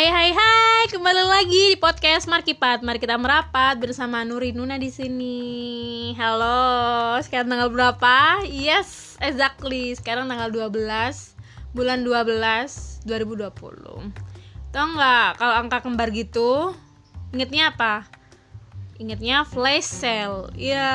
Hai hai hai, kembali lagi di podcast Markipat. Mari kita merapat bersama Nuri Nuna di sini. Halo, sekarang tanggal berapa? Yes, exactly. Sekarang tanggal 12 bulan 12 2020. Tahu nggak kalau angka kembar gitu? Ingatnya apa? Ingatnya flash sale. Ya,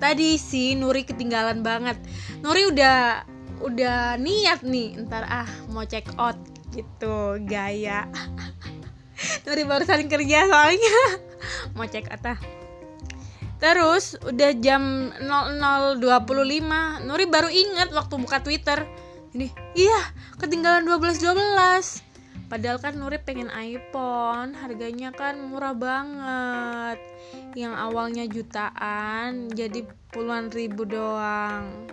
tadi sih Nuri ketinggalan banget. Nuri udah udah niat nih ntar ah mau check out gitu gaya. Nuri baru saling kerja soalnya. Mau cek apa terus udah jam 00.25 Nuri baru inget waktu buka Twitter. Ini iya ketinggalan 12.12 .12. Padahal kan Nuri pengen iPhone. Harganya kan murah banget. Yang awalnya jutaan Jadi puluhan ribu doang.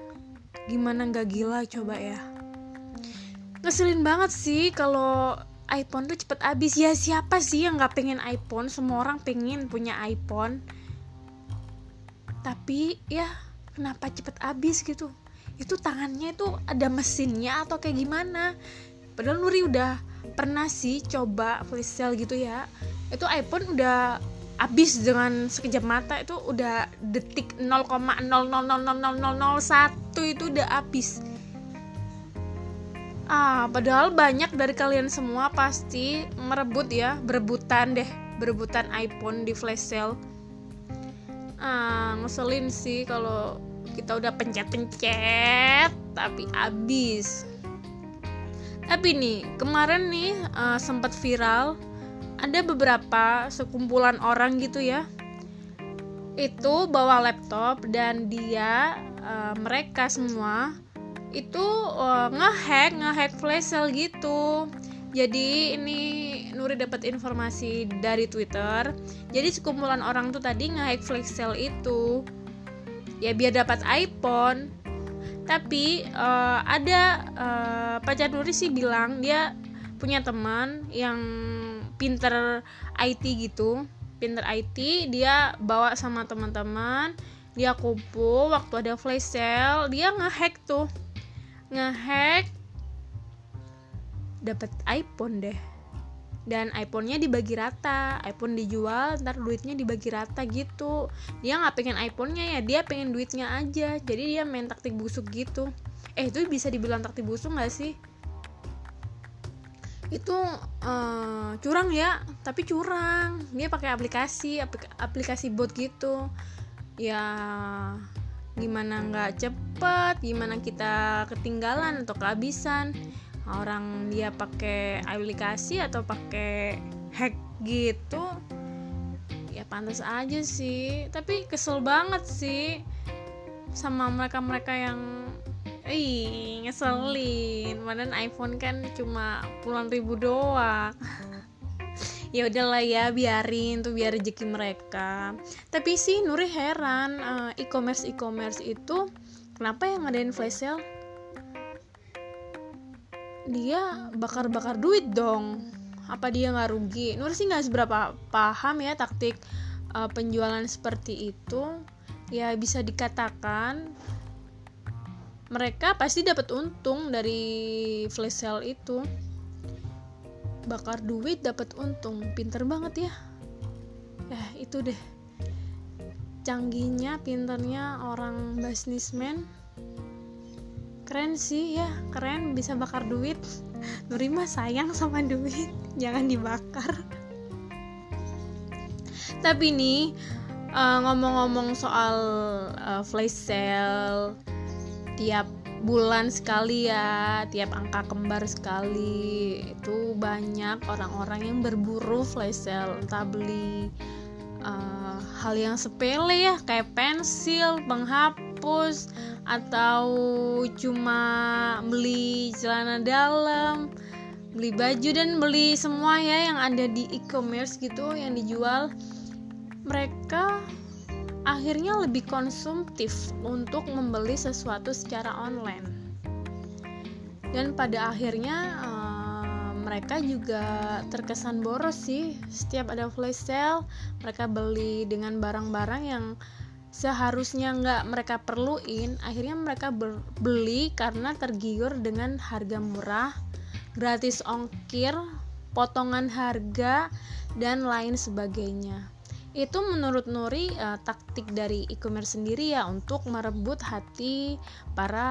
Gimana nggak gila coba ya ngeselin banget sih kalau iPhone tuh cepet habis ya siapa sih yang nggak pengen iPhone? Semua orang pengen punya iPhone. Tapi ya kenapa cepet habis gitu? Itu tangannya itu ada mesinnya atau kayak gimana? Padahal Nuri udah pernah sih coba flash sale gitu ya. Itu iPhone udah habis dengan sekejap mata. Itu udah detik 0,0000001 itu udah habis ah padahal banyak dari kalian semua pasti merebut ya berebutan deh berebutan iPhone di flash sale. Ah ngeselin sih kalau kita udah pencet-pencet tapi habis. Tapi nih kemarin nih uh, sempat viral ada beberapa sekumpulan orang gitu ya itu bawa laptop dan dia uh, mereka semua itu uh, ngehack ngehack flash sale gitu. Jadi ini Nuri dapat informasi dari Twitter. Jadi sekumpulan orang tuh tadi ngehack flash sale itu. Ya biar dapat iPhone. Tapi uh, ada uh, pacar Nuri sih bilang dia punya teman yang pinter IT gitu. Pinter IT dia bawa sama teman-teman dia kumpul waktu ada flash sale dia ngehack tuh ngehack. Dapat iPhone deh. Dan iPhone-nya dibagi rata. iPhone dijual ntar duitnya dibagi rata gitu. Dia nggak pengen iPhone-nya ya dia pengen duitnya aja. Jadi dia main taktik busuk gitu. Eh itu bisa dibilang taktik busuk nggak sih? Itu uh, curang ya tapi curang. Dia pakai aplikasi aplikasi bot gitu. Ya gimana nggak cepet gimana kita ketinggalan atau kehabisan orang dia pakai aplikasi atau pakai hack gitu ya pantas aja sih tapi kesel banget sih sama mereka-mereka yang Ih, ngeselin. Padahal iPhone kan cuma puluhan ribu doang. ya udahlah ya biarin tuh biar rezeki mereka. Tapi sih Nuri heran uh, e-commerce e-commerce itu kenapa yang ngadain flash sale? Dia bakar-bakar duit dong. Apa dia nggak rugi? Nuri sih nggak seberapa paham ya taktik uh, penjualan seperti itu. Ya bisa dikatakan mereka pasti dapat untung dari flash sale itu bakar duit dapat untung. Pinter banget ya. Ya itu deh. Canggihnya pinternya orang businessman. Keren sih ya keren bisa bakar duit. Nurima sayang sama duit jangan dibakar. Tapi nih uh, ngomong-ngomong soal uh, flash sale tiap bulan sekali ya tiap angka kembar sekali. Itu banyak orang-orang yang berburu flash sale entah beli uh, hal yang sepele ya kayak pensil penghapus atau cuma beli celana dalam beli baju dan beli semua ya yang ada di e-commerce gitu yang dijual. Mereka akhirnya lebih konsumtif untuk membeli sesuatu secara online. Dan pada akhirnya uh, mereka juga terkesan boros sih. Setiap ada flash sale mereka beli dengan barang-barang yang seharusnya nggak mereka perluin. Akhirnya mereka beli karena tergiur dengan harga murah gratis ongkir potongan harga dan lain sebagainya itu menurut Nuri uh, taktik dari e-commerce sendiri ya untuk merebut hati para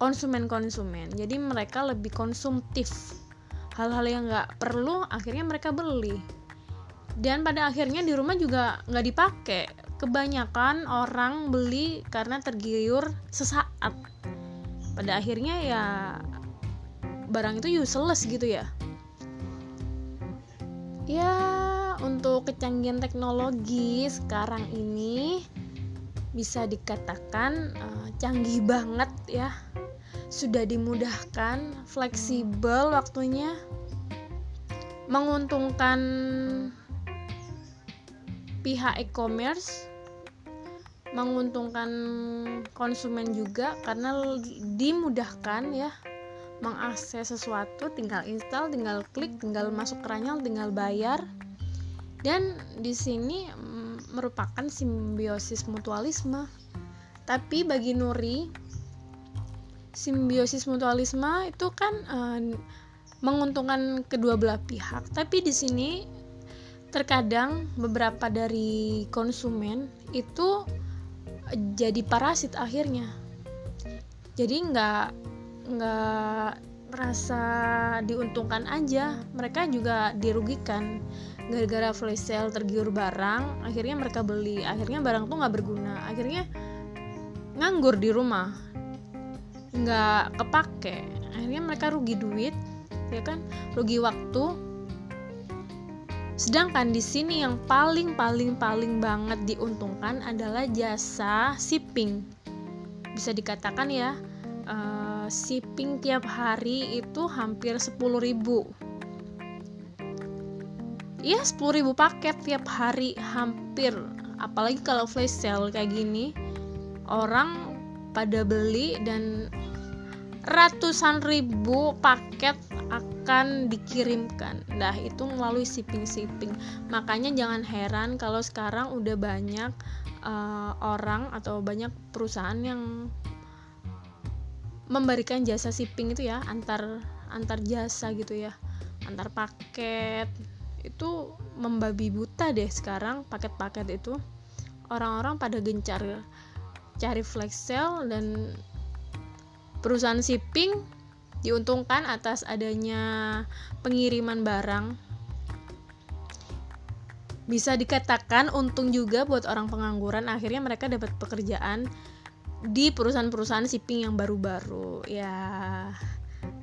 konsumen-konsumen. Jadi mereka lebih konsumtif. Hal-hal yang nggak perlu akhirnya mereka beli. Dan pada akhirnya di rumah juga nggak dipakai. Kebanyakan orang beli karena tergiur sesaat. Pada akhirnya ya barang itu useless gitu ya. Ya untuk kecanggihan teknologi sekarang ini bisa dikatakan uh, canggih banget ya. Sudah dimudahkan fleksibel waktunya. Menguntungkan pihak e-commerce menguntungkan konsumen juga karena dimudahkan ya. Mengakses sesuatu tinggal install tinggal klik tinggal masuk keranjang tinggal bayar dan di sini mm, merupakan simbiosis mutualisme. Tapi bagi Nuri simbiosis mutualisme itu kan uh, menguntungkan kedua belah pihak. Tapi di sini terkadang beberapa dari konsumen itu jadi parasit akhirnya. Jadi nggak nggak merasa diuntungkan aja. Mereka juga dirugikan gara-gara flash sale tergiur barang akhirnya mereka beli. Akhirnya barang tuh nggak berguna. Akhirnya nganggur di rumah. Nggak kepake. Akhirnya mereka rugi duit ya kan? Rugi waktu. Sedangkan di sini yang paling paling paling banget diuntungkan adalah jasa shipping. Bisa dikatakan ya, uh, shipping tiap hari itu hampir 10.000. Iya, 10.000 paket tiap hari hampir. Apalagi kalau flash sale kayak gini, orang pada beli dan ratusan ribu paket akan dikirimkan. Nah, itu melalui shipping-shipping. Makanya jangan heran kalau sekarang udah banyak uh, orang atau banyak perusahaan yang memberikan jasa shipping itu ya, antar antar jasa gitu ya. Antar paket. Itu membabi buta deh sekarang paket-paket itu. Orang-orang pada gencar cari flash sale dan perusahaan shipping diuntungkan atas adanya pengiriman barang bisa dikatakan untung juga buat orang pengangguran akhirnya mereka dapat pekerjaan di perusahaan-perusahaan shipping yang baru-baru ya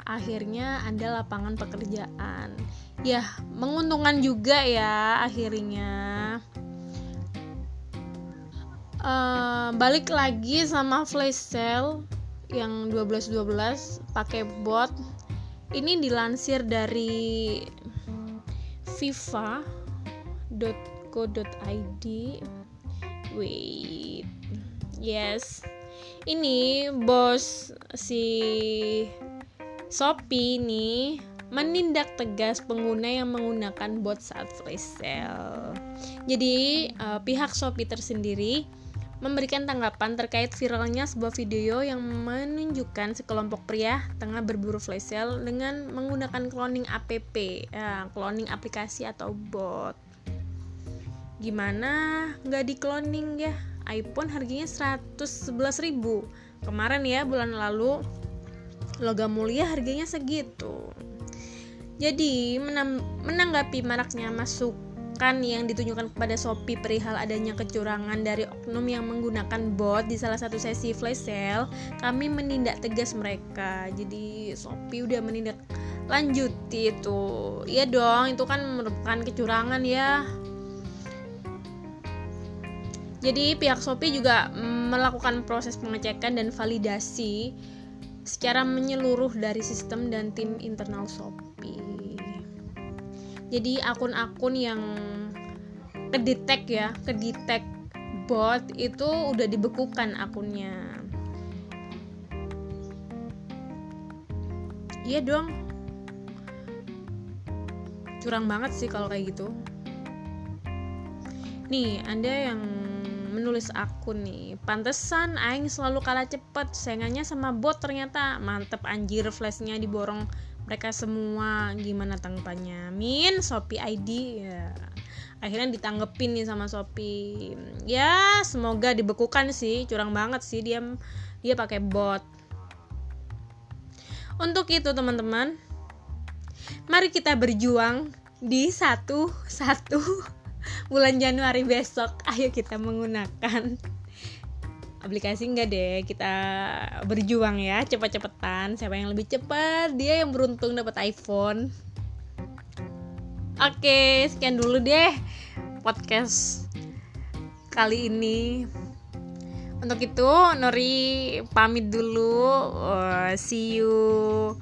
akhirnya ada lapangan pekerjaan. Ya menguntungkan juga ya akhirnya. Uh, balik lagi sama flash sale yang 1212 pakai bot. Ini dilansir dari fifa.co.id wait. Yes. Ini bos si Shopee ini menindak tegas pengguna yang menggunakan bot saat flash sale. Jadi uh, pihak Shopee tersendiri memberikan tanggapan terkait viralnya sebuah video yang menunjukkan sekelompok pria tengah berburu flash sale dengan menggunakan cloning app, ya, cloning aplikasi atau bot. Gimana nggak di cloning ya? iPhone harganya 111.000 kemarin ya bulan lalu logam mulia harganya segitu jadi menanggapi maraknya masuk masukan yang ditunjukkan kepada Shopee perihal adanya kecurangan dari oknum yang menggunakan bot di salah satu sesi flash sale, kami menindak tegas mereka. Jadi Shopee udah menindak lanjuti itu. Iya dong, itu kan merupakan kecurangan ya. Jadi pihak Shopee juga melakukan proses pengecekan dan validasi secara menyeluruh dari sistem dan tim internal Shopee. Jadi akun-akun yang kedetek ya kedetek bot itu udah dibekukan akunnya. Iya dong. Curang banget sih kalau kayak gitu. Nih anda yang menulis akun nih. Pantesan aing selalu kalah cepet. Saingannya sama bot ternyata. Mantep anjir flashnya diborong mereka semua. Gimana tanggapannya? Min Shopee ID ya. Akhirnya ditanggepin nih sama Shopee. Ya semoga dibekukan sih. Curang banget sih dia dia pakai bot. Untuk itu teman-teman mari kita berjuang di satu satu bulan Januari besok. Ayo kita menggunakan aplikasi enggak deh? Kita berjuang ya cepet-cepetan siapa yang lebih cepat dia yang beruntung dapat iPhone. Oke sekian dulu deh podcast kali ini. Untuk itu Nori pamit dulu. Uh, see you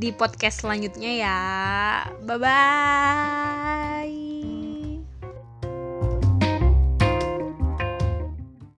di podcast selanjutnya ya. Bye bye